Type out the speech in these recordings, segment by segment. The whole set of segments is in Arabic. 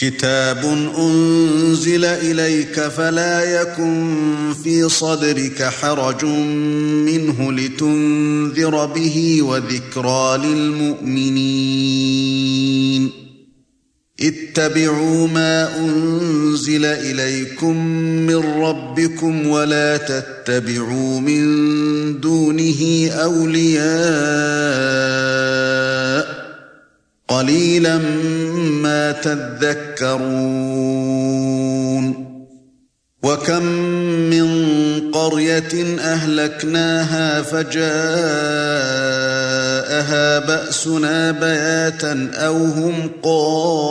كتاب أنزل إليك فلا يكن في صدرك حرج منه لتنذر به وذكرى للمؤمنين. اتبعوا ما أنزل إليكم من ربكم ولا تتبعوا من دونه أولياء قليلا ما تذكرون. وكم من قرية أهلكناها فجاءها بأسنا بياتا أو هم قائلون.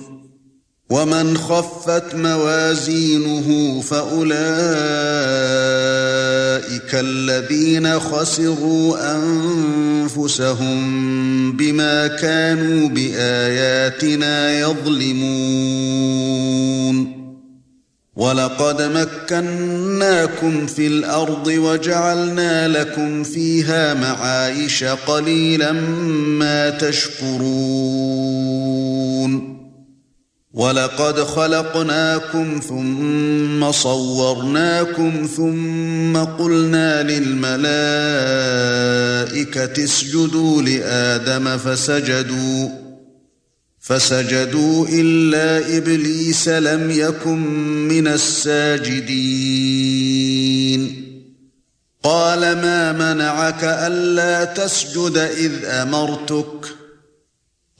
ومن خفت موازينه فأولئك الذين خسروا أنفسهم بما كانوا بآياتنا يظلمون. وَلَقَدْ مَكَّنَّاكُمْ فِي الْأَرْضِ وَجَعَلْنَا لَكُمْ فِيهَا مَعَايِشَ قَلِيلًا مَا تَشْكُرُونَ. وَلَقَدْ خَلَقْنَاكُمْ ثُمَّ صَوَّرْنَاكُمْ ثُمَّ قُلْنَا لِلْمَلَائِكَةِ اسْجُدُوا لِآدَمَ فَسَجَدُوا فسجدوا إلا إبليس لم يكن من الساجدين. قال ما منعك ألا تسجد إذ أمرتك؟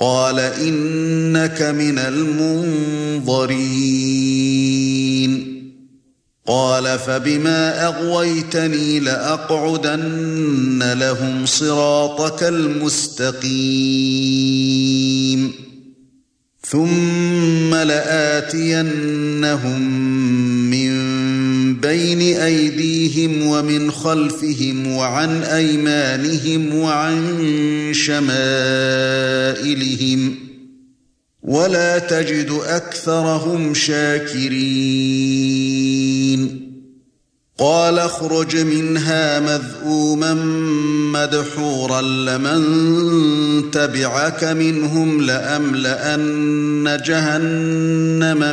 قال إنك من المنظرين. قال فبما أغويتني لأقعدن لهم صراطك المستقيم. ثم لآتينهم من بين أيديهم ومن خلفهم وعن أيمانهم وعن شمائلهم ولا تجد أكثرهم شاكرين قال اخرج منها مذءوما مدحورا لمن تبعك منهم لأملأن جهنم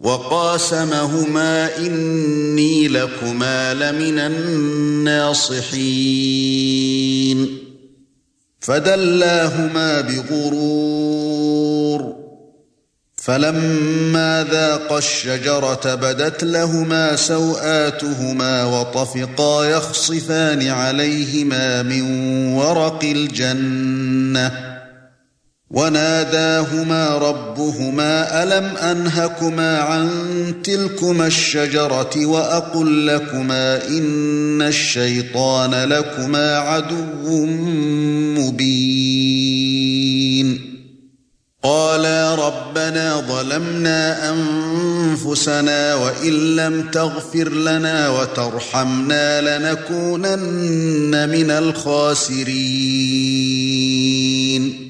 وقاسمهما إني لكما لمن الناصحين. فدلاهما بغرور. فَلَمَّا ذَاقَا الشَّجَرَةَ بَدَتْ لَهُمَا سَوْآتُهُمَا وَطَفِقَا يَخْصِفَانِ عَلَيْهِمَا مِنْ وَرَقِ الْجَنَّةِ. وَنَادَاهُمَا رَبُّهُمَا أَلَمْ أَنْهَكُمَا عَنْ تِلْكُمَا الشَّجَرَةِ وَأَقُلْ لَكُمَا إِنَّ الشَّيْطَانَ لَكُمَا عَدُوٌّ مُبِينٌ. قالا ربنا ظلمنا أنفسنا وإن لم تغفر لنا وترحمنا لنكونن من الخاسرين.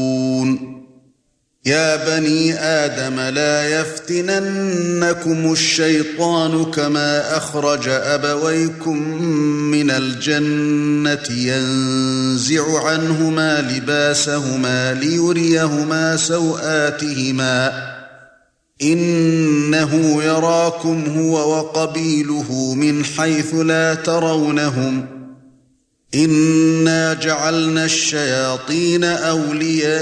يَا بَنِي آدَمَ لَا يَفْتِنَنَّكُمُ الشَّيْطَانُ كَمَا أَخْرَجَ أَبَوَيْكُمْ مِنَ الْجَنَّةِ يَنزِعُ عَنْهُمَا لِبَاسَهُمَا لِيُرِيَهُمَا سَوْآتِهِمَا إنه يراكم هو وقبيله من حيث لا ترونهم إنا جعلنا الشياطين أولياء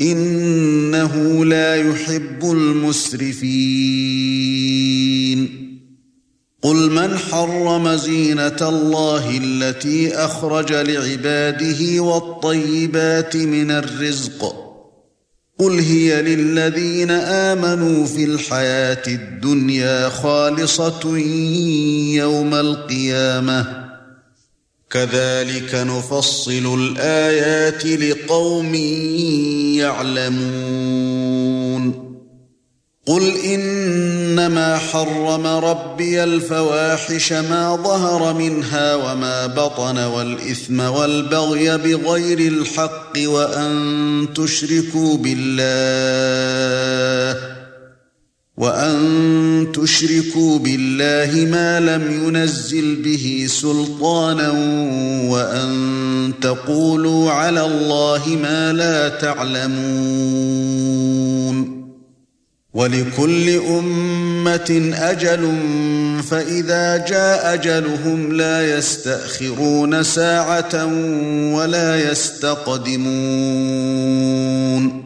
إنه لا يحب المسرفين. قُلْ مَنْ حَرَّمَ زِينَةَ اللَّهِ الَّتِي أَخْرَجَ لِعِبَادِهِ وَالطَّيِّبَاتِ مِنَ الرِّزْقِ؟ قُلْ هِيَ لِلَّذِينَ آمَنُوا فِي الْحَيَاةِ الدُّنْيَا خَالِصَةٌ يَوْمَ الْقِيَامَةِ. كَذَلِكَ نُفَصِّلُ الْآيَاتِ لِقَوْمٍ يَعْلَمُونَ. قُلْ إِنَّمَا حَرَّمَ رَبِّيَ الْفَوَاحِشَ مَا ظَهَرَ مِنْهَا وَمَا بَطَنَ وَالْإِثْمَ وَالْبَغْيَ بِغَيْرِ الْحَقِّ وَأَن تُشْرِكُوا بِاللَّهِ. وَأَن تُشْرِكُوا بِاللَّهِ مَا لَمْ يُنَزِّلْ بِهِ سُلْطَانًا وَأَن تَقُولُوا عَلَى اللَّهِ مَا لَا تَعْلَمُونَ. ولكل أمة أجل فإذا جاء أجلهم لا يستأخرون ساعة ولا يستقدمون.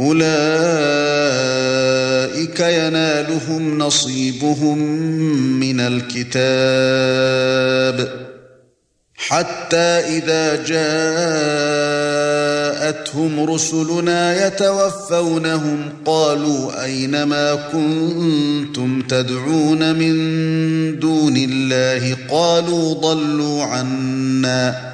أولئك ينالهم نصيبهم من الكتاب حتى إذا جاءتهم رسلنا يتوفونهم قالوا أين ما كنتم تدعون من دون الله؟ قالوا ضلوا عنا.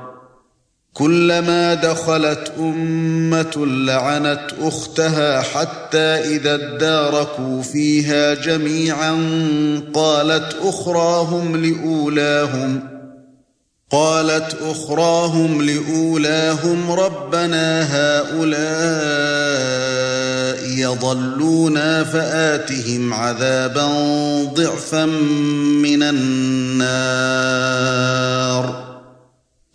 كلما دخلت أمة لعنت أختها حتى إذا اداركوا فيها جميعا قالت أخراهم لأولاهم قالت أخراهم لأولاهم ربنا هؤلاء يضلونا فآتهم عذابا ضعفا من النار.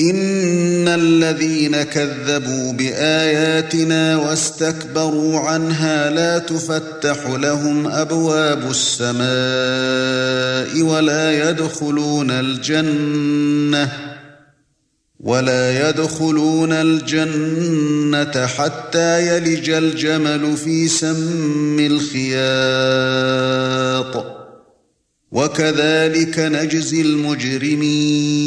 ان الذين كذبوا باياتنا واستكبروا عنها لا تفتح لهم ابواب السماء ولا يدخلون الجنه ولا يدخلون الجنه حتى يلج الجمل في سم الخياط وكذلك نجزي المجرمين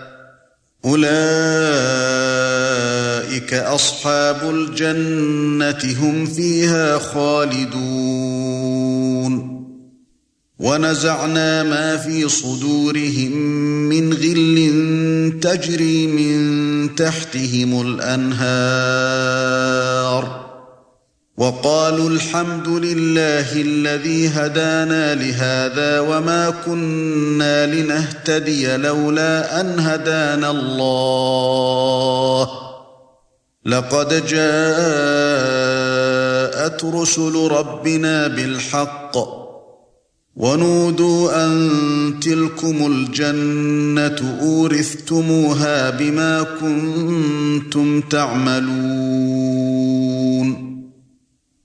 أولئك أصحاب الجنة هم فيها خالدون. ونزعنا ما في صدورهم من غل تجري من تحتهم الأنهار. وقالوا الحمد لله الذي هدانا لهذا وما كنا لنهتدي لولا أن هدانا الله. لقد جاءت رسل ربنا بالحق ونودوا أن تلكم الجنة أورثتموها بما كنتم تعملون.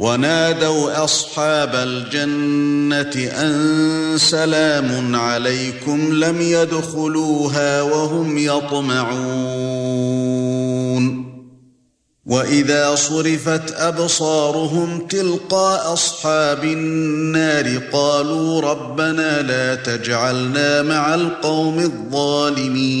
ونادوا أصحاب الجنة أن سلام عليكم لم يدخلوها وهم يطمعون. وإذا صرفت أبصارهم تلقاء أصحاب النار قالوا ربنا لا تجعلنا مع القوم الظالمين.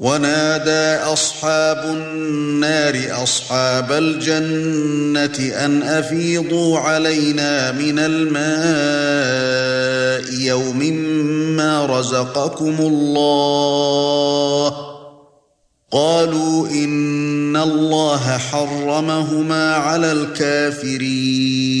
ونادى أصحاب النار أصحاب الجنة أن أفيضوا علينا من الماء يوم ما رزقكم الله. قالوا إن الله حرمهما على الكافرين.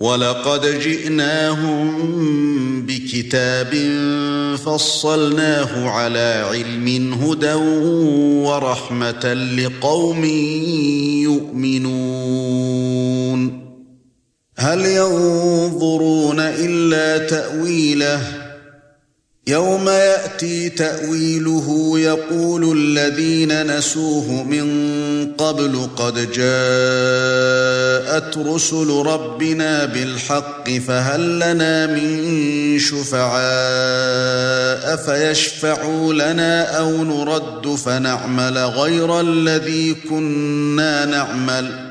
ولقد جئناهم بكتاب فصلناه على علم هدى ورحمة لقوم يؤمنون. هل ينظرون إلا تأويله يوم يأتي تأويله يقول الذين نسوه من قبل قد جاءت رسل ربنا بالحق فهل لنا من شفعاء فيشفعوا لنا أو نرد فنعمل غير الذي كنا نعمل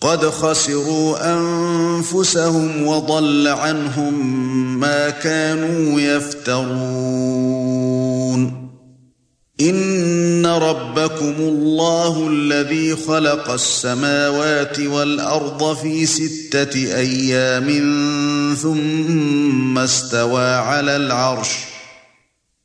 قد خسروا أنفسهم وضل عنهم ما كانوا يفترون. إن ربكم الله الذي خلق السماوات والأرض في ستة أيام ثم استوى على العرش.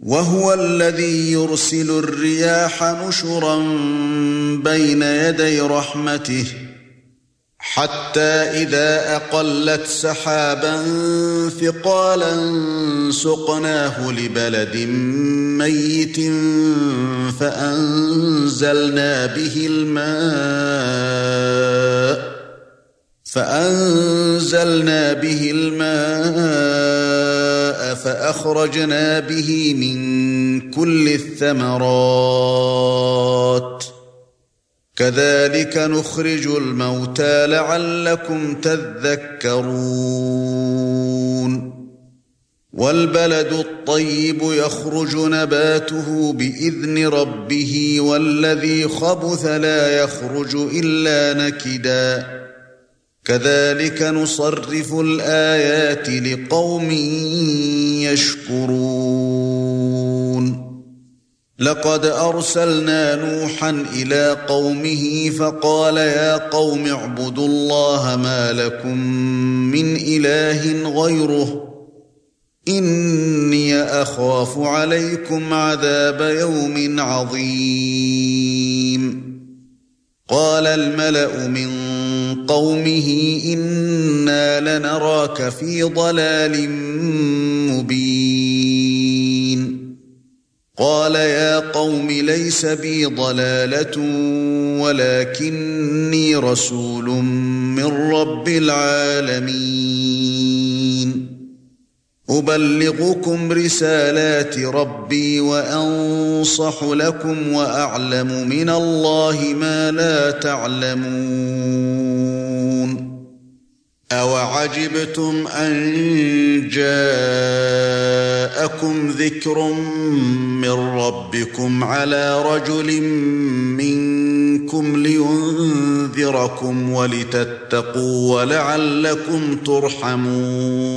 وهو الذي يرسل الرياح نشرا بين يدي رحمته حتى إذا أقلت سحابا ثقالا سقناه لبلد ميت فأنزلنا به الماء فأنزلنا به الماء فأخرجنا به من كل الثمرات. كذلك نخرج الموتى لعلكم تذكرون. والبلد الطيب يخرج نباته بإذن ربه والذي خبث لا يخرج إلا نكدا. كذلك نصرف الآيات لقوم يشكرون. لقد أرسلنا نوحا إلى قومه فقال يا قوم اعبدوا الله ما لكم من إله غيره. إِنِّي أَخَافُ عَلَيْكُمْ عَذَابَ يَوْمٍ عَظِيمٍ. قَالَ الْمَلَأُ مِنْ قَوْمِهِ إِنَّا لَنَرَاكَ فِي ضَلَالٍ مُبِينٍ. قَالَ يَا قَوْمِ لَيْسَ بِي ضَلَالَةٌ وَلَكِنِّي رَسُولٌ مِنْ رَبِّ الْعَالَمِينَ. أُبَلِّغُكُمْ رِسَالَاتِ رَبِّي وَأَنصَحُ لَكُمْ وَأَعْلَمُ مِنَ اللَّهِ مَا لَا تَعْلَمُونَ أَوَعَجِبْتُمْ أَن جَاءَكُمْ ذِكْرٌ مِّن رَّبِّكُمْ عَلَى رَجُلٍ مِّنكُمْ لِيُنذِرَكُمْ وَلِتَتَّقُوا وَلَعَلَّكُمْ تُرْحَمُونَ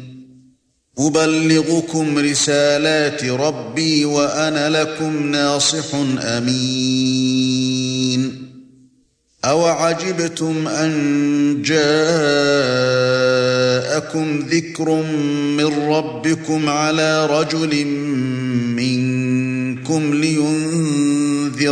أبلغكم رسالات ربي وأنا لكم ناصح أمين. أَوَعَجِبْتُمْ أَنْ جَاءَكُمْ ذِكْرٌ مِّن رَّبِّكُمْ عَلَى رَجُلٍ مِّنكُمْ لِيُنذِرَكُمْ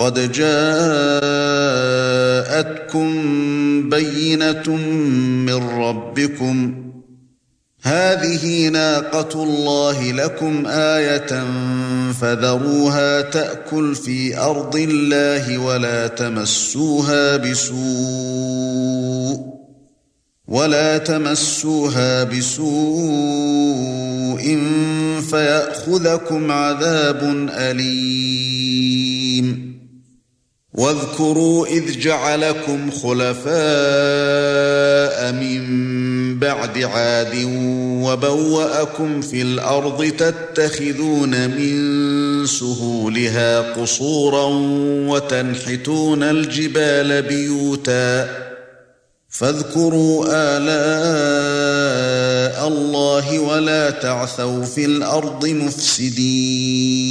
قَدْ جَاءَتْكُمْ بَيِّنَةٌ مِّن رَّبِّكُمْ. هَٰذِهِ نَاقَةُ اللَّهِ لَكُمْ آيَةً فَذَرُوهَا تَأْكُلْ فِي أَرْضِ اللَّهِ وَلَا تَمَسُّوهَا بِسُوءٍ ولا تمسوها بسوء فيأخذكم عذاب أليم. واذكروا إذ جعلكم خلفاء من بعد عاد وبوأكم في الأرض تتخذون من سهولها قصورا وتنحتون الجبال بيوتا فاذكروا آلاء الله ولا تعثوا في الأرض مفسدين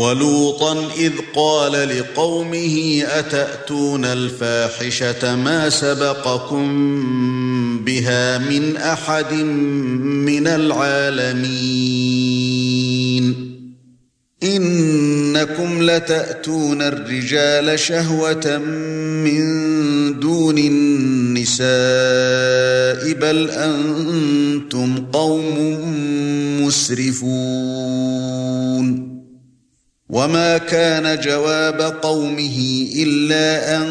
ولوطا إذ قال لقومه أتأتون الفاحشة ما سبقكم بها من أحد من العالمين؟ إنكم لتأتون الرجال شهوة من دون النساء بل أنتم قوم مسرفون. وما كان جواب قومه الا ان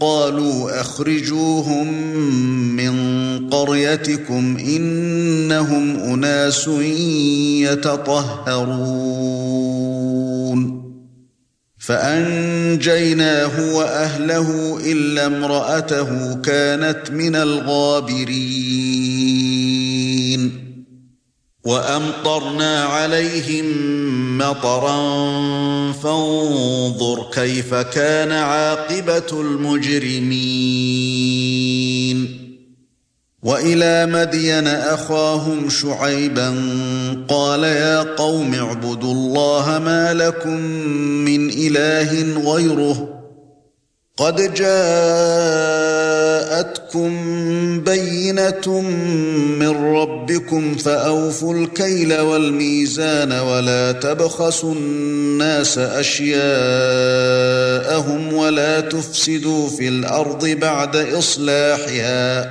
قالوا اخرجوهم من قريتكم انهم اناس يتطهرون فانجيناه واهله الا امراته كانت من الغابرين وأمطرنا عليهم مطرا فانظر كيف كان عاقبة المجرمين. وإلى مدين أخاهم شعيبا قال يا قوم اعبدوا الله ما لكم من إله غيره قد جاءتكم بينة من ربكم فأوفوا الكيل والميزان ولا تبخسوا الناس أشياءهم ولا تفسدوا في الأرض بعد إصلاحها.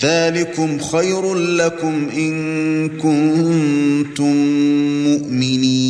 ذلكم خير لكم إن كنتم مؤمنين.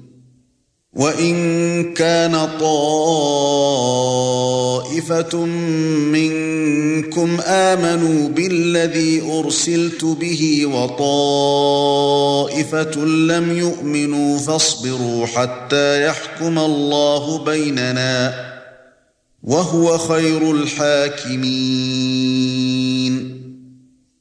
وان كان طائفه منكم امنوا بالذي ارسلت به وطائفه لم يؤمنوا فاصبروا حتى يحكم الله بيننا وهو خير الحاكمين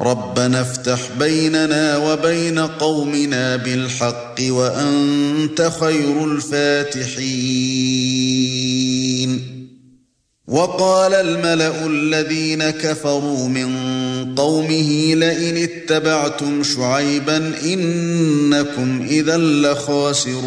ربنا افتح بيننا وبين قومنا بالحق وأنت خير الفاتحين. وقال الملأ الذين كفروا من قومه لئن اتبعتم شعيبا إنكم إذا لخاسرون.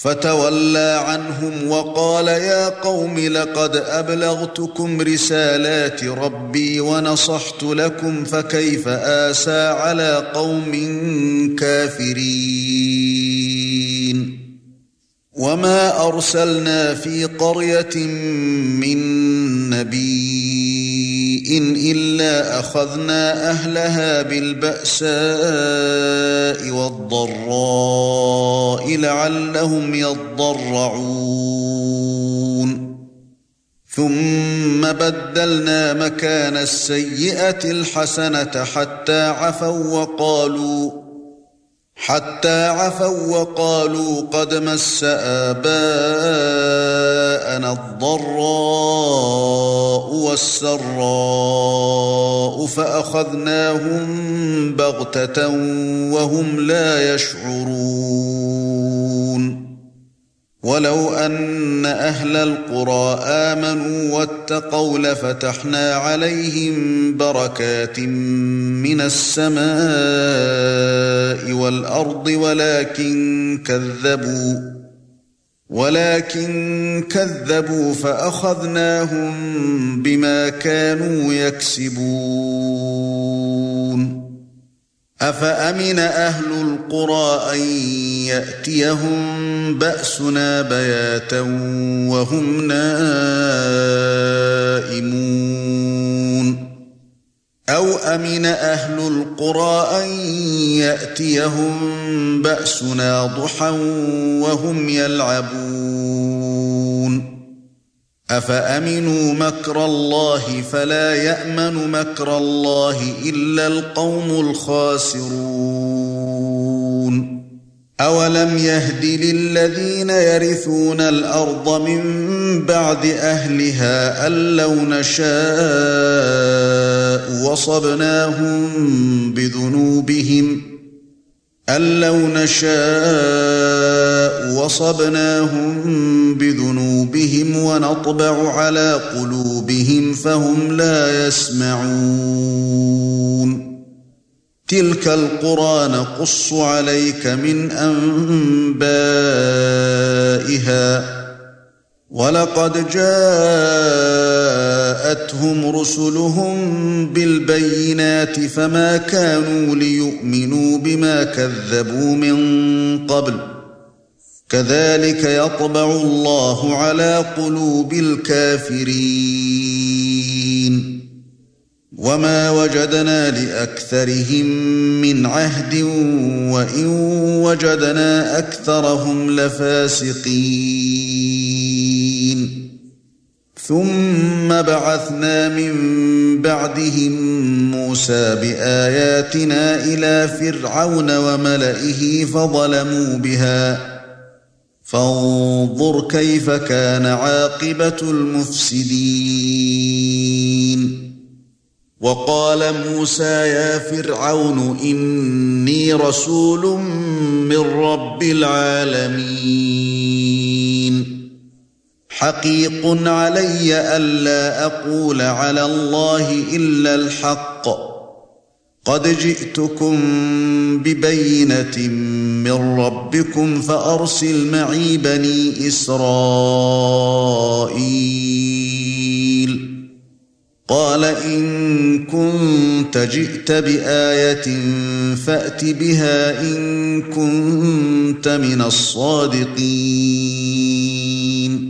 فتولى عنهم وقال يا قوم لقد أبلغتكم رسالات ربي ونصحت لكم فكيف آسى على قوم كافرين وما أرسلنا في قرية من نبي إن إلا أخذنا أهلها بالبأساء والضراء لعلهم يضرعون. ثم بدلنا مكان السيئة الحسنة حتى عفوا وقالوا حتى عفوا وقالوا قد مس آباءنا الضراء والسراء فأخذناهم بغتة وهم لا يشعرون. ولو أن أهل القرى آمنوا واتقوا لفتحنا عليهم بركات من السماء والأرض ولكن كذبوا ولكن كذبوا فأخذناهم بما كانوا يكسبون أفأمن أهل القرى أن يأتيهم بأسنا بياتا وهم نائمون؟ أو أمن أهل القرى أن يأتيهم بأسنا ضحى وهم يلعبون؟ أفأمنوا مكر الله فلا يأمن مكر الله إلا القوم الخاسرون أولم يهد للذين يرثون الأرض من بعد أهلها أن لو نشاء وصبناهم بذنوبهم أن لو نشاء وصبناهم بذنوبهم ونطبع على قلوبهم فهم لا يسمعون. تلك القرى نقص عليك من أنبائها. وَلَقَدْ جَاءَتْهُمْ رُسُلُهُم بِالْبَيِّنَاتِ فَمَا كَانُوا لِيُؤْمِنُوا بِمَا كَذَّبُوا مِن قَبْلُ. كَذَلِكَ يَطْبَعُ اللَّهُ عَلَى قُلُوبِ الْكَافِرِينَ. وَمَا وَجَدْنَا لِأَكْثَرِهِم مِّنْ عَهْدٍ وَإِن وَجَدْنَا أَكْثَرَهُمْ لَفَاسِقِينَ. ثُمَّ بَعَثْنَا مِن بَعْدِهِم مُوسَى بِآيَاتِنَا إِلَى فِرْعَوْنَ وَمَلَئِهِ فَظَلَمُوا بِهَا. فَانظُرْ كَيْفَ كَانَ عَاقِبَةُ الْمُفْسِدِينَ. وَقَالَ مُوسَى يَا فِرْعَوْنُ إِنِّي رَسُولٌ مِّن رَّبِّ الْعَالَمِينَ. حَقِيقٌ عَلَيَّ أَلَّا أَقُولَ عَلَى اللَّهِ إِلَّا الْحَقَّ. قد جئتكم ببينة من ربكم فأرسل معي بني إسرائيل. قال إن كنت جئت بآية فأت بها إن كنت من الصادقين.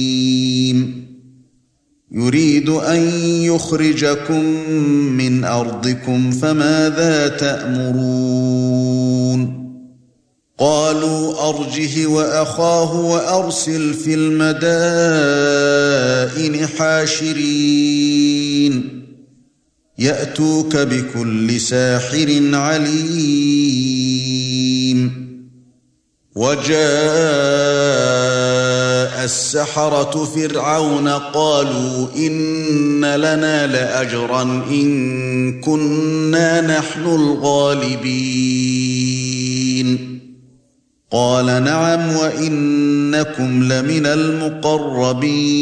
يريد أن يخرجكم من أرضكم فماذا تأمرون؟ قالوا أرجه وأخاه وأرسل في المدائن حاشرين. يأتوك بكل ساحر عليم. وجاء السحرة فرعون قالوا إن لنا لأجرا إن كنا نحن الغالبين. قال نعم وإنكم لمن المقربين.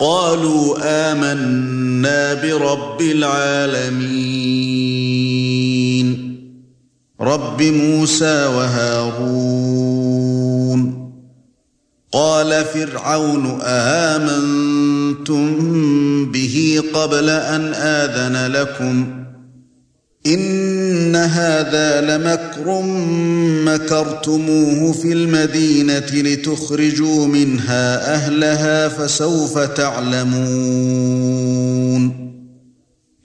قالوا آمنا برب العالمين. رب موسى وهارون. قال فرعون آمنتم به قبل أن آذن لكم؟ إن هذا لمكر مكرتموه في المدينة لتخرجوا منها أهلها فسوف تعلمون.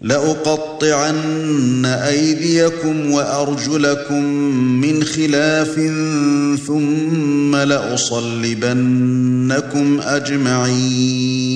لأقطعن أيديكم وأرجلكم من خلاف ثم لأصلبنكم أجمعين.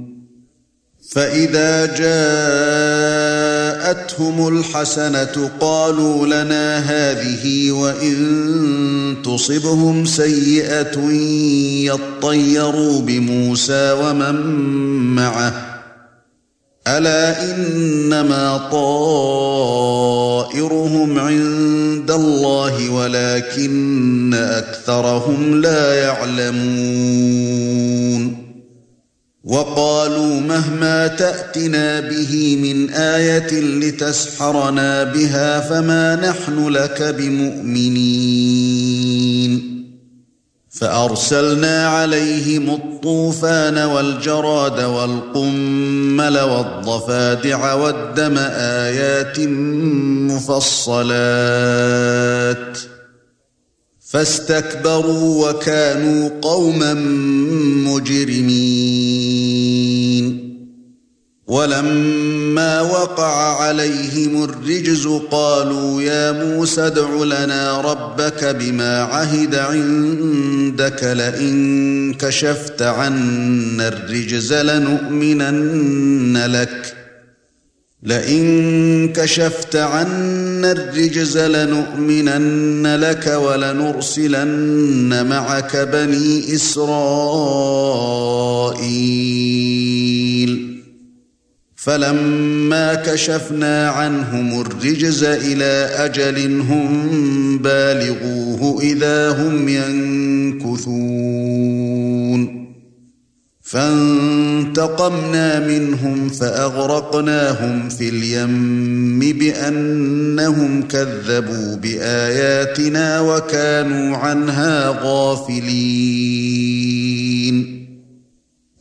فَإِذَا جَاءَتْهُمُ الْحَسَنَةُ قَالُوا لَنَا هَذِهِ وَإِن تُصِبْهُمْ سَيِّئَةٌ يَطَّيَّرُوا بِمُوسَى وَمَن مَّعَهُ. ألا إنما طائرهم عند الله ولكن أكثرهم لا يعلمون. وقالوا مهما تأتنا به من آية لتسحرنا بها فما نحن لك بمؤمنين. فأرسلنا عليهم الطوفان والجراد والقمل والضفادع والدم آيات مفصلات. فاستكبروا وكانوا قوما مجرمين. ولما وقع عليهم الرجز قالوا يا موسى ادع لنا ربك بما عهد عندك لئن كشفت عنا الرجز لنؤمنن لك. لئن كشفت عنا الرجز لنؤمنن لك ولنرسلن معك بني إسرائيل. فَلَمَّا كَشَفْنَا عَنْهُمُ الرِّجْزَ إِلَى أَجَلٍ هُمْ بَالِغُوهُ إِذَا هُمْ يَنكُثُونَ. فَانتَقَمْنَا مِنْهُمْ فَأَغْرَقْنَاهُمْ فِي الْيَمِّ بِأَنَّهُمْ كَذَّبُوا بِآيَاتِنَا وَكَانُوا عَنْهَا غَافِلِينَ.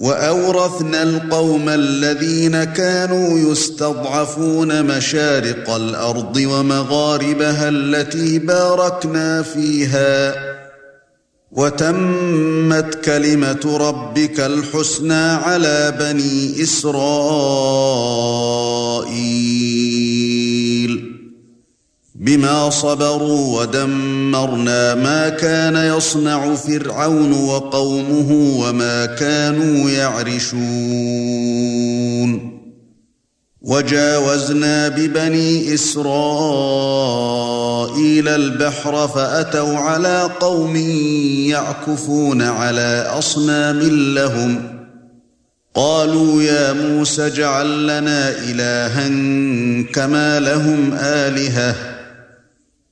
وأورثنا القوم الذين كانوا يستضعفون مشارق الأرض ومغاربها التي باركنا فيها. وتمت كلمة ربك الحسنى على بني إسرائيل. بما صبروا ودمرنا ما كان يصنع فرعون وقومه وما كانوا يعرشون. وجاوزنا ببني إسرائيل البحر فأتوا على قوم يعكفون على أصنام لهم. قالوا يا موسى اجعل لنا الها كما لهم آلهة.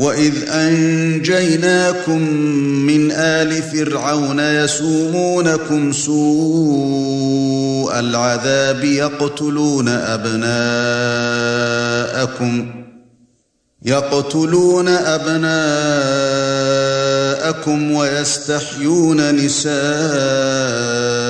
وَإِذْ أَنْجَيْنَاكُمْ مِنْ آلِ فِرْعَوْنَ يَسُومُونَكُمْ سُوءَ الْعَذَابِ يَقْتُلُونَ أَبْنَاءَكُمْ يَقْتُلُونَ أَبْنَاءَكُمْ وَيَسْتَحْيُونَ نِسَاءَكُمْ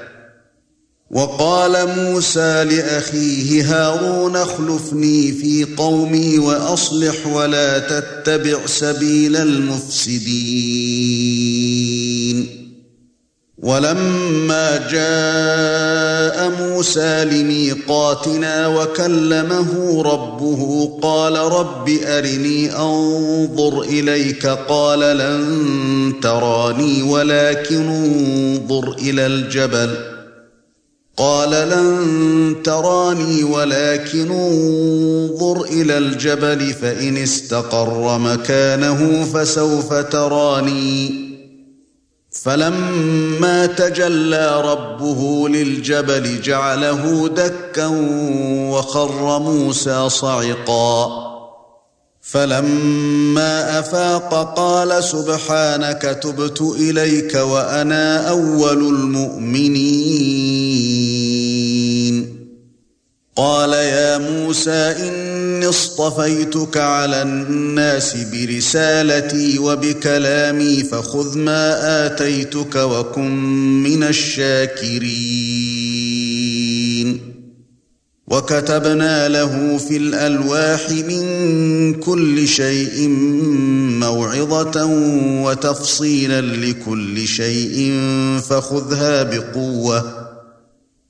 وقال موسى لأخيه هارون اخلفني في قومي وأصلح ولا تتبع سبيل المفسدين. ولما جاء موسى لميقاتنا وكلمه ربه قال رب أرني أنظر إليك. قال لن تراني ولكن انظر إلى الجبل. قال لن تراني ولكن انظر إلى الجبل فإن استقر مكانه فسوف تراني. فَلَمَّا تَجَلَّى رَبُّهُ لِلْجَبَلِ جَعَلَهُ دَكًّا وَخَرَّ مُوسَى صَعِقًا. فَلَمَّا أَفَاقَ قَالَ سُبْحَانَكَ تُبْتُ إِلَيْكَ وَأَنَا أَوَّلُ الْمُؤْمِنِينَ. قَالَ يَا مُوسَى إِنِّي اصْطَفَيْتُكَ عَلَى النَّاسِ بِرِسَالَتِي وَبِكَلَامِي فَخُذْ مَا آتَيْتُكَ وَكُن مِّنَ الشَّاكِرِينَ. وَكَتَبْنَا لَهُ فِي الْأَلْوَاحِ مِن كُلِّ شَيْءٍ مَّوْعِظَةً وَتَفْصِيلًا لِّكُلِّ شَيْءٍ فَخُذْهَا بِقُوَّةٍ.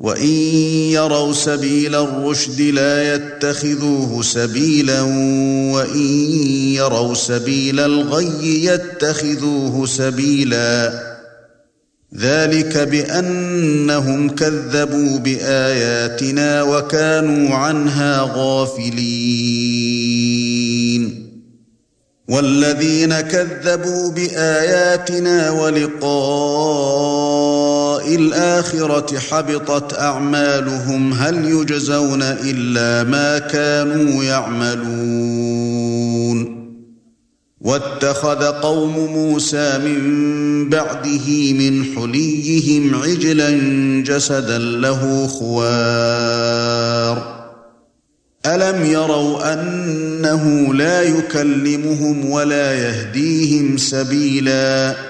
وَإِن يَرَوْا سَبِيلَ الرُّشْدِ لَا يَتَّخِذُوهُ سَبِيلًا وَإِن يَرَوْا سَبِيلَ الْغَيِّ يَتَّخِذُوهُ سَبِيلًا ذَلِكَ بِأَنَّهُمْ كَذَّبُوا بِآيَاتِنَا وَكَانُوا عَنْهَا غَافِلِينَ وَالَّذِينَ كَذَّبُوا بِآيَاتِنَا وَلِقَاءِ الْآخِرَةِ حَبِطَتْ أَعْمَالُهُمْ هَلْ يُجْزَوْنَ إِلَّا مَا كَانُوا يَعْمَلُونَ. وَاتَّخَذَ قَوْمُ مُوسَى مِن بَعْدِهِ مِنْ حُلِيِّهِمْ عِجْلًا جَسَدًا لَّهُ خُوَارٌ. أَلَمْ يَرَوْا أَنَّهُ لَا يُكَلِّمُهُمْ وَلَا يَهْدِيهِمْ سَبِيلًا؟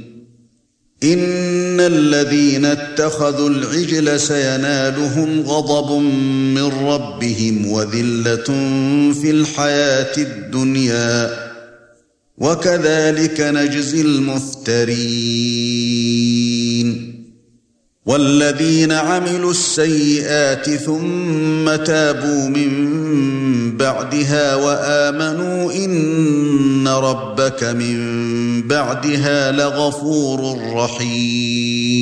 إن الذين اتخذوا العجل سينالهم غضب من ربهم وذلة في الحياة الدنيا. وكذلك نجزي المفترين. والذين عملوا السيئات ثم تابوا من بعدها وآمنوا إن ربك من بعدها لغفور رحيم.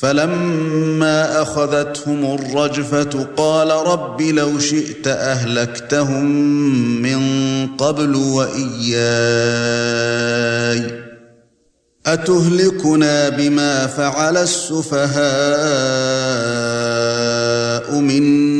فَلَمَّا أَخَذَتْهُمُ الرَّجْفَةُ قَالَ رَبِّ لَوْ شِئْتَ أَهْلَكْتَهُم مِّن قَبْلُ وَإِيَّايَ. أَتُهْلِكُنَا بِمَا فَعَلَ السُّفَهَاءُ مِنَّا؟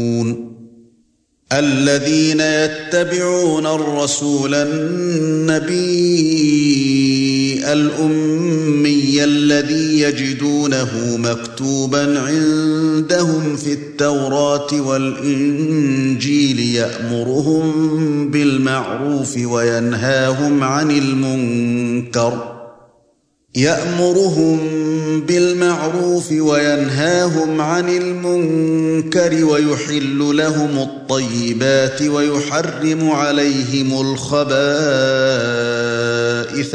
الذين يتبعون الرسول النبي الأمي الذي يجدونه مكتوبا عندهم في التوراة والإنجيل يأمرهم بالمعروف وينهاهم عن المنكر يأمرهم بالمعروف وينهاهم عن المنكر ويحل لهم الطيبات ويحرم عليهم الخبائث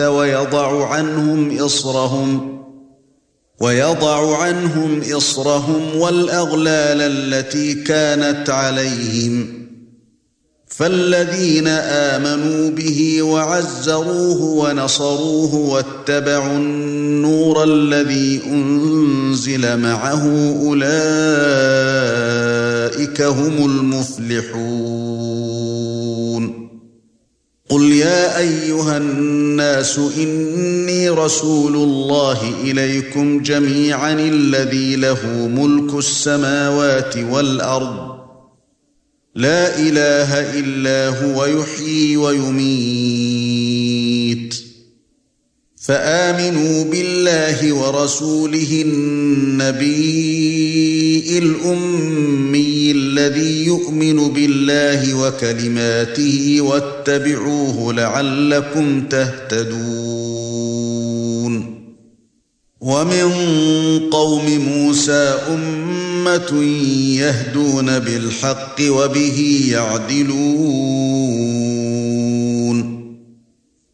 ويضع عنهم إصرهم ويضع عنهم إصرهم والأغلال التي كانت عليهم فالذين آمنوا به وعزروه ونصروه واتبعوا النور الذي أنزل معه أولئك هم المفلحون. قل يا أيها الناس إني رسول الله إليكم جميعا الذي له ملك السماوات والأرض لا إله إلا هو يحيي ويميت. فآمنوا بالله ورسوله النبي الأمي الذي يؤمن بالله وكلماته واتبعوه لعلكم تهتدون. ومن قوم موسى امه أُمَّةٌ يَهْدُونَ بِالْحَقِّ وَبِهِ يَعْدِلُونَ.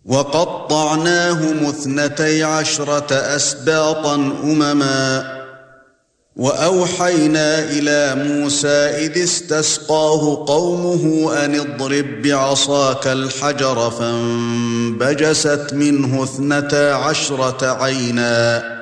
وَقَطَّعْنَاهُمُ اثْنَتَيْ عَشْرَةَ أَسْبَاطًا أُمَمًا. وَأَوْحَيْنَا إِلَى مُوسَى إِذِ اسْتَسْقَاهُ قَوْمُهُ أَنِ اضْرِب بِّعَصَاكَ الْحَجَرَ فَانبَجَسَتْ مِنْهُ اثْنَتَا عَشْرَةَ عَيْنًا.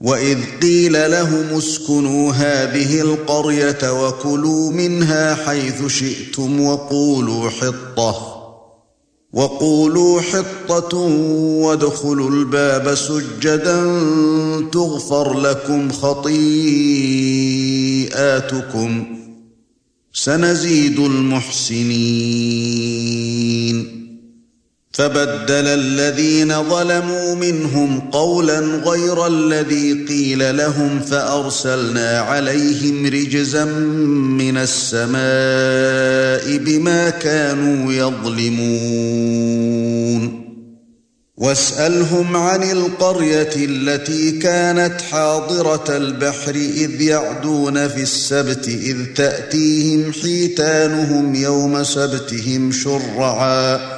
وَإِذْ قِيلَ لَهُمُ اسْكُنُوا هَذِهِ الْقَرْيَةَ وَكُلُوا مِنْهَا حَيْثُ شِئْتُمْ وَقُولُوا حِطَّةٌ وَقُولُوا حِطَّةٌ وَادْخُلُوا الْبَابَ سُجَّدًا تُغْفَرْ لَكُمْ خَطِيئَاتُكُمْ سَنَزِيدُ الْمُحْسِنِينَ فبدل الذين ظلموا منهم قولا غير الذي قيل لهم فأرسلنا عليهم رجزا من السماء بما كانوا يظلمون. واسألهم عن القرية التي كانت حاضرة البحر إذ يعدون في السبت إذ تأتيهم حيتانهم يوم سبتهم شرعا.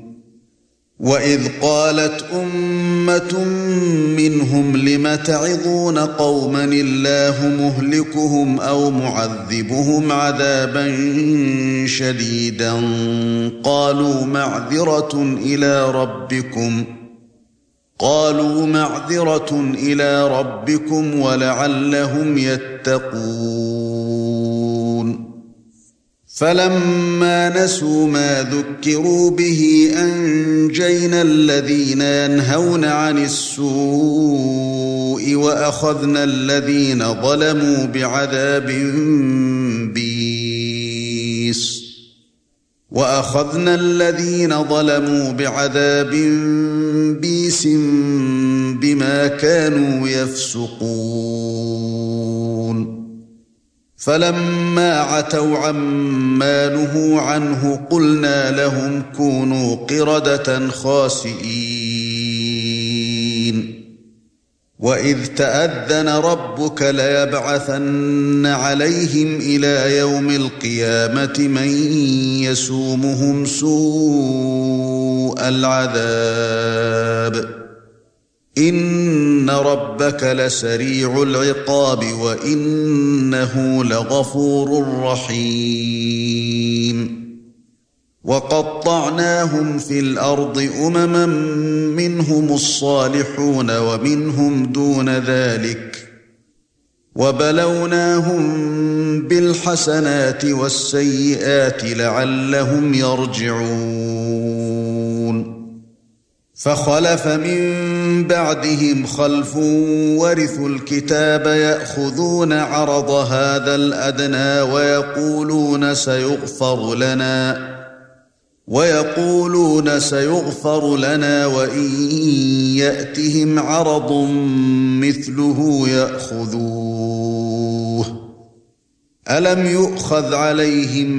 وَإِذْ قَالَتْ أُمَّةٌ مِّنْهُمْ لِمَ تَعِظُونَ قَوْمًا اللَّهُ مُهْلِكُهُمْ أَوْ مُعَذِّبُهُمْ عَذَابًا شَدِيدًا قَالُوا مَعْذِرَةٌ إِلَى رَبِّكُمْ قَالُوا مَعْذِرَةٌ إِلَى رَبِّكُمْ وَلَعَلَّهُمْ يَتَّقُونَ فَلَمَّا نَسُوا مَا ذُكِّرُوا بِهِ أَنجَيْنَا الَّذِينَ يَنْهَوْنَ عَنِ السُّوءِ وَأَخَذْنَا الَّذِينَ ظَلَمُوا بِعَذَابٍ بِئِيسٍ وَأَخَذْنَا الَّذِينَ ظَلَمُوا بِعَذَابٍ بِئِيسٍ بِمَا كَانُوا يَفْسُقُونَ فَلَمَّا عَتَوْا عَمَّا نُهُوا عَنْهُ قُلْنَا لَهُمْ كُونُوا قِرَدَةً خَاسِئِينَ. وَإِذْ تَأَذَّنَ رَبُّكَ لَيَبْعَثَنَّ عَلَيْهِمْ إِلَى يَوْمِ الْقِيَامَةِ مَن يَسُومُهُمْ سُوءَ الْعَذَابِ. إِنَّ رَبَّكَ لَسَرِيعُ الْعِقَابِ وَإِنَّهُ لَغَفُورٌ رَّحِيمٌ وَقَطَّعْنَاهُمْ فِي الْأَرْضِ أُمَمًا مِنْهُمُ الصَّالِحُونَ وَمِنْهُمْ دُونَ ذَلِكَ وَبَلَوْنَاهُمْ بِالْحَسَنَاتِ وَالسَّيِّئَاتِ لَعَلَّهُمْ يَرْجِعُونَ فَخَلَفَ مِن بَعْدِهِمْ خَلْفٌ وَرِثُوا الْكِتَابَ يَأْخُذُونَ عَرَضَ هَذَا الْأَدْنَى وَيَقُولُونَ سَيُغْفَرُ لَنَا وَيَقُولُونَ سَيُغْفَرُ لَنَا وَإِن يَأْتِهِمْ عَرَضٌ مِثْلُهُ يَأْخُذُوهُ. أَلَمْ يُؤْخَذْ عَلَيْهِمْ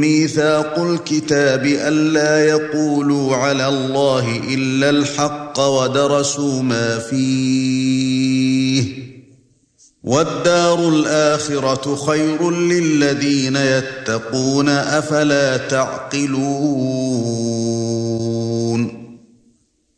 مِيثَاقُ الْكِتَابِ أَلَّا يَقُولُوا عَلَى اللَّهِ إِلَّا الْحَقَّ وَدَرَسُوا مَا فِيهِ؟ وَالدَّارُ الْآخِرَةُ خَيْرٌ لِلَّذِينَ يَتَّقُونَ أَفَلَا تَعْقِلُونَ؟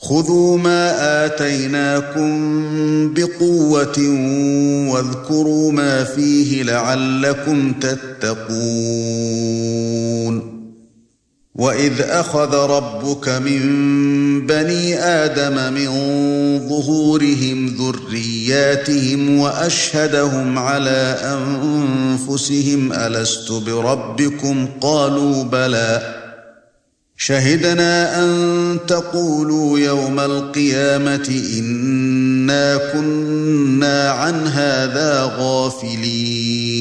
خُذُوا مَا آتَيْنَاكُمْ بِقُوَّةٍ وَاذْكُرُوا مَا فِيهِ لَعَلَّكُمْ تَتَّقُونَ. وَإِذْ أَخَذَ رَبُّكَ مِنْ بَنِي آدَمَ مِنْ ظُهُورِهِمْ ذُرِّيَّاتِهِمْ وَأَشْهَدَهُمْ عَلَى أَنفُسِهِمْ أَلَسْتُ بِرَبِّكُمْ؟ قَالُوا بَلَى. شهدنا أن تقولوا يوم القيامة إنا كنا عن هذا غافلين.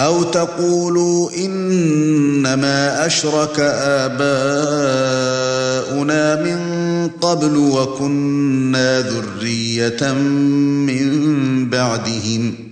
أو تقولوا إنما أشرك آباؤنا من قبل وكنا ذرية من بعدهم.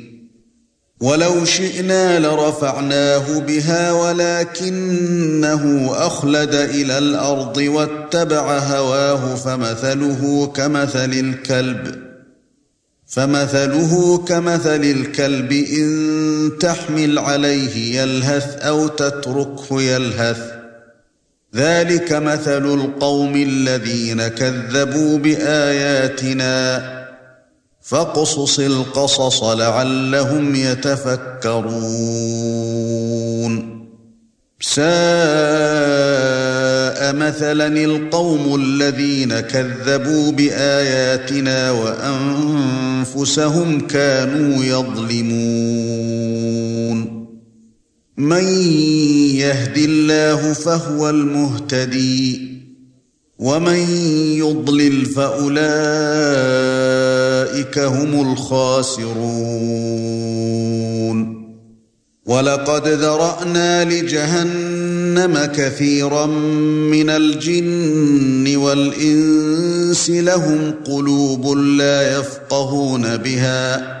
ولو شئنا لرفعناه بها ولكنه أخلد إلى الأرض واتبع هواه فمثله كمثل الكلب فمثله كمثل الكلب إن تحمل عليه يلهث أو تتركه يلهث ذلك مثل القوم الذين كذبوا بآياتنا فاقصص القصص لعلهم يتفكرون. ساء مثلا القوم الذين كذبوا بآياتنا وأنفسهم كانوا يظلمون. من يهد الله فهو المهتدي. ومن يضلل فأولئك هم الخاسرون. وَلَقَدْ ذَرَأْنَا لِجَهَنَّمَ كَثِيرًا مِنَ الْجِنِّ وَالْإِنسِ لَهُمْ قُلُوبٌ لَّا يَفْقَهُونَ بِهَا.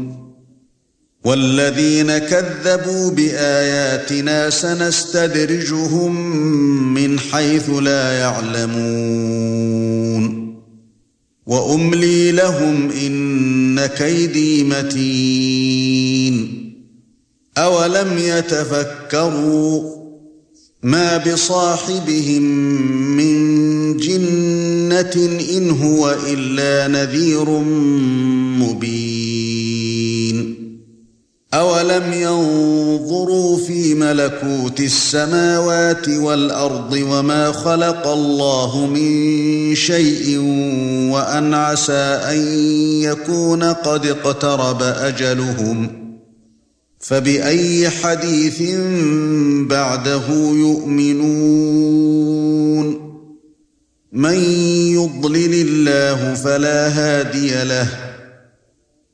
وَالَّذِينَ كَذَّبُوا بِآيَاتِنَا سَنَسْتَدْرِجُهُم مِّنْ حَيْثُ لَا يَعْلَمُونَ. وَأُمْلِي لَهُمْ إِنَّ كَيْدِي مَتِينٌ. أَوَلَمْ يَتَفَكَّرُوا مَا بِصَاحِبِهِم مِّن جِنَّةٍ إِنْ هُوَ إِلَّا نَذِيرٌ مُّبِينٌ. أَوَلَمْ يَنظُرُوا فِي مَلَكُوتِ السَّمَاوَاتِ وَالْأَرْضِ وَمَا خَلَقَ اللَّهُ مِن شَيْءٍ وَأَنْ عَسَىٰ أَن يَكُونَ قَدِ اقْتَرَبَ أَجَلُهُمْ فَبِأَيِّ حَدِيثٍ بَعْدَهُ يُؤْمِنُونَ مَن يُضْلِلِ اللَّهُ فَلَا هَادِيَ لَهُ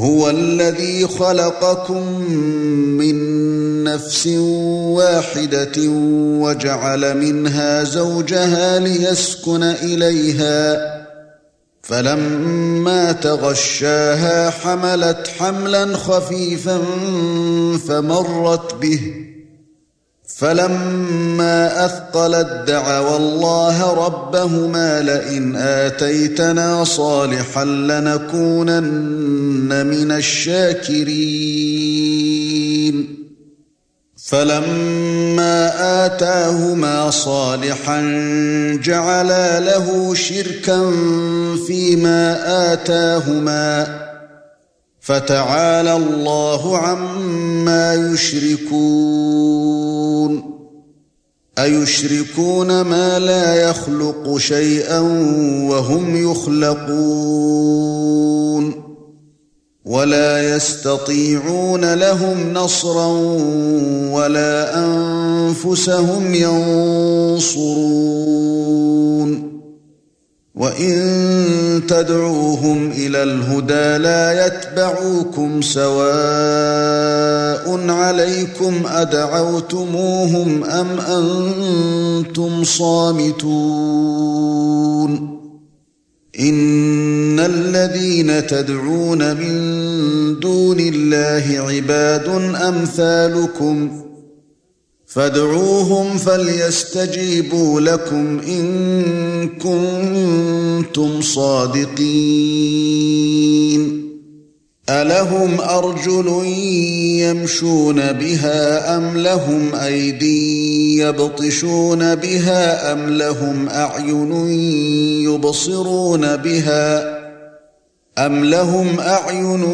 هُوَ الَّذِي خَلَقَكُم مِّن نَفْسٍ وَاحِدَةٍ وَجَعَلَ مِنْهَا زَوْجَهَا لِيَسْكُنَ إِلَيْهَا فَلَمَّا تَغَشَّاهَا حَمَلَتْ حَمْلًا خَفِيفًا فَمَرَّتْ بِهِ فَلَمَّا أَثْقَلَت دَّعَوَا اللَّهَ رَبَّهُمَا لَئِنْ آتَيْتَنَا صَالِحًا لَّنَكُونَنَّ مِنَ الشَّاكِرِينَ. فَلَمَّا آتَاهُمَا صَالِحًا جَعَلَا لَهُ شِرْكًا فِيمَا آتَاهُمَا فَتَعَالَى اللَّهُ عَمَّا يُشْرِكُونَ. أَيُشْرِكُونَ مَا لَا يَخْلُقُ شَيْئًا وَهُمْ يُخْلَقُونَ. ولا يستطيعون لهم نصرا ولا أنفسهم ينصرون. وان تدعوهم إلى الهدى لا يتبعوكم سواء عليكم ادعوتموهم ام أنتم صامتون ان الذين تدعون من دون الله عباد امثالكم فادعوهم فليستجيبوا لكم إن كنتم صادقين. ألهم أرجل يمشون بها أم لهم أيدي يبطشون بها أم لهم أعين يبصرون بها أَمْ لَهُمْ أَعْيُنٌ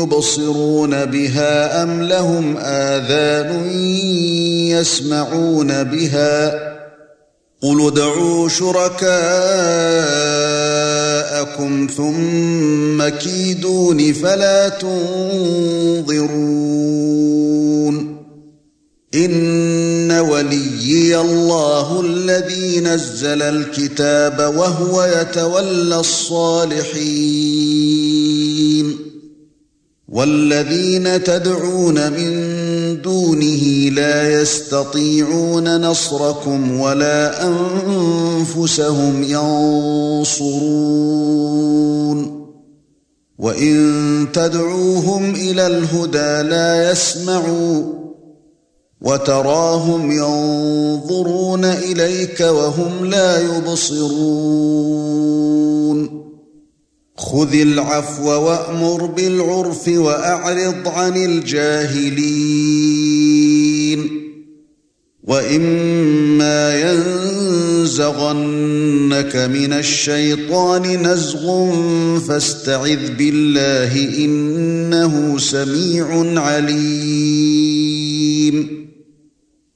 يُبْصِرُونَ بِهَا أَمْ لَهُمْ آذَانٌ يَسْمَعُونَ بِهَا قُلِ ادْعُوا شُرَكَاءَكُمْ ثُمَّ كِيدُونِ فَلَا تُنظِرُونَ إِنَّ وَلِيِّيَ اللَّهُ الَّذِي نَزَّلَ الْكِتَابَ وَهُوَ يَتَوَلَّى الصَّالِحِينَ. وَالَّذِينَ تَدْعُونَ مِن دُونِهِ لَا يَسْتَطِيعُونَ نَصْرَكُمْ وَلَا أَنفُسَهُمْ يَنصُرُونَ. وَإِن تَدْعُوهُمْ إِلَى الْهُدَى لَا يَسْمَعُوا وَتَرَاهُمْ يَنظُرُونَ إِلَيْكَ وَهُمْ لَا يُبْصِرُونَ. خُذِ الْعَفْوَ وَأْمُرْ بِالْعُرْفِ وَأَعْرِضْ عَنِ الْجَاهِلِينَ. وَإِمَّا يَنزَغَنَّكَ مِنَ الشَّيْطَانِ نَزْغٌ فَاسْتَعِذْ بِاللَّهِ إِنَّهُ سَمِيعٌ عَلِيمٌ.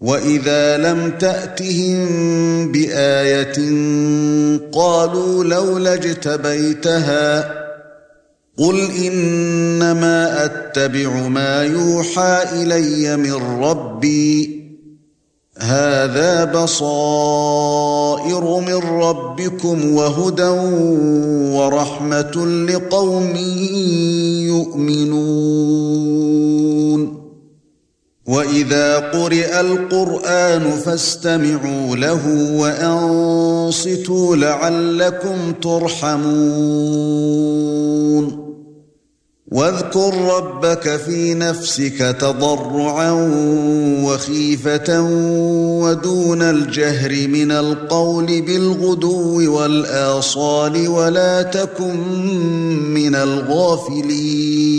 واذا لم تاتهم بايه قالوا لولا اجتبيتها قل انما اتبع ما يوحى الي من ربي هذا بصائر من ربكم وهدى ورحمه لقوم يؤمنون واذا قرئ القران فاستمعوا له وانصتوا لعلكم ترحمون واذكر ربك في نفسك تضرعا وخيفه ودون الجهر من القول بالغدو والاصال ولا تكن من الغافلين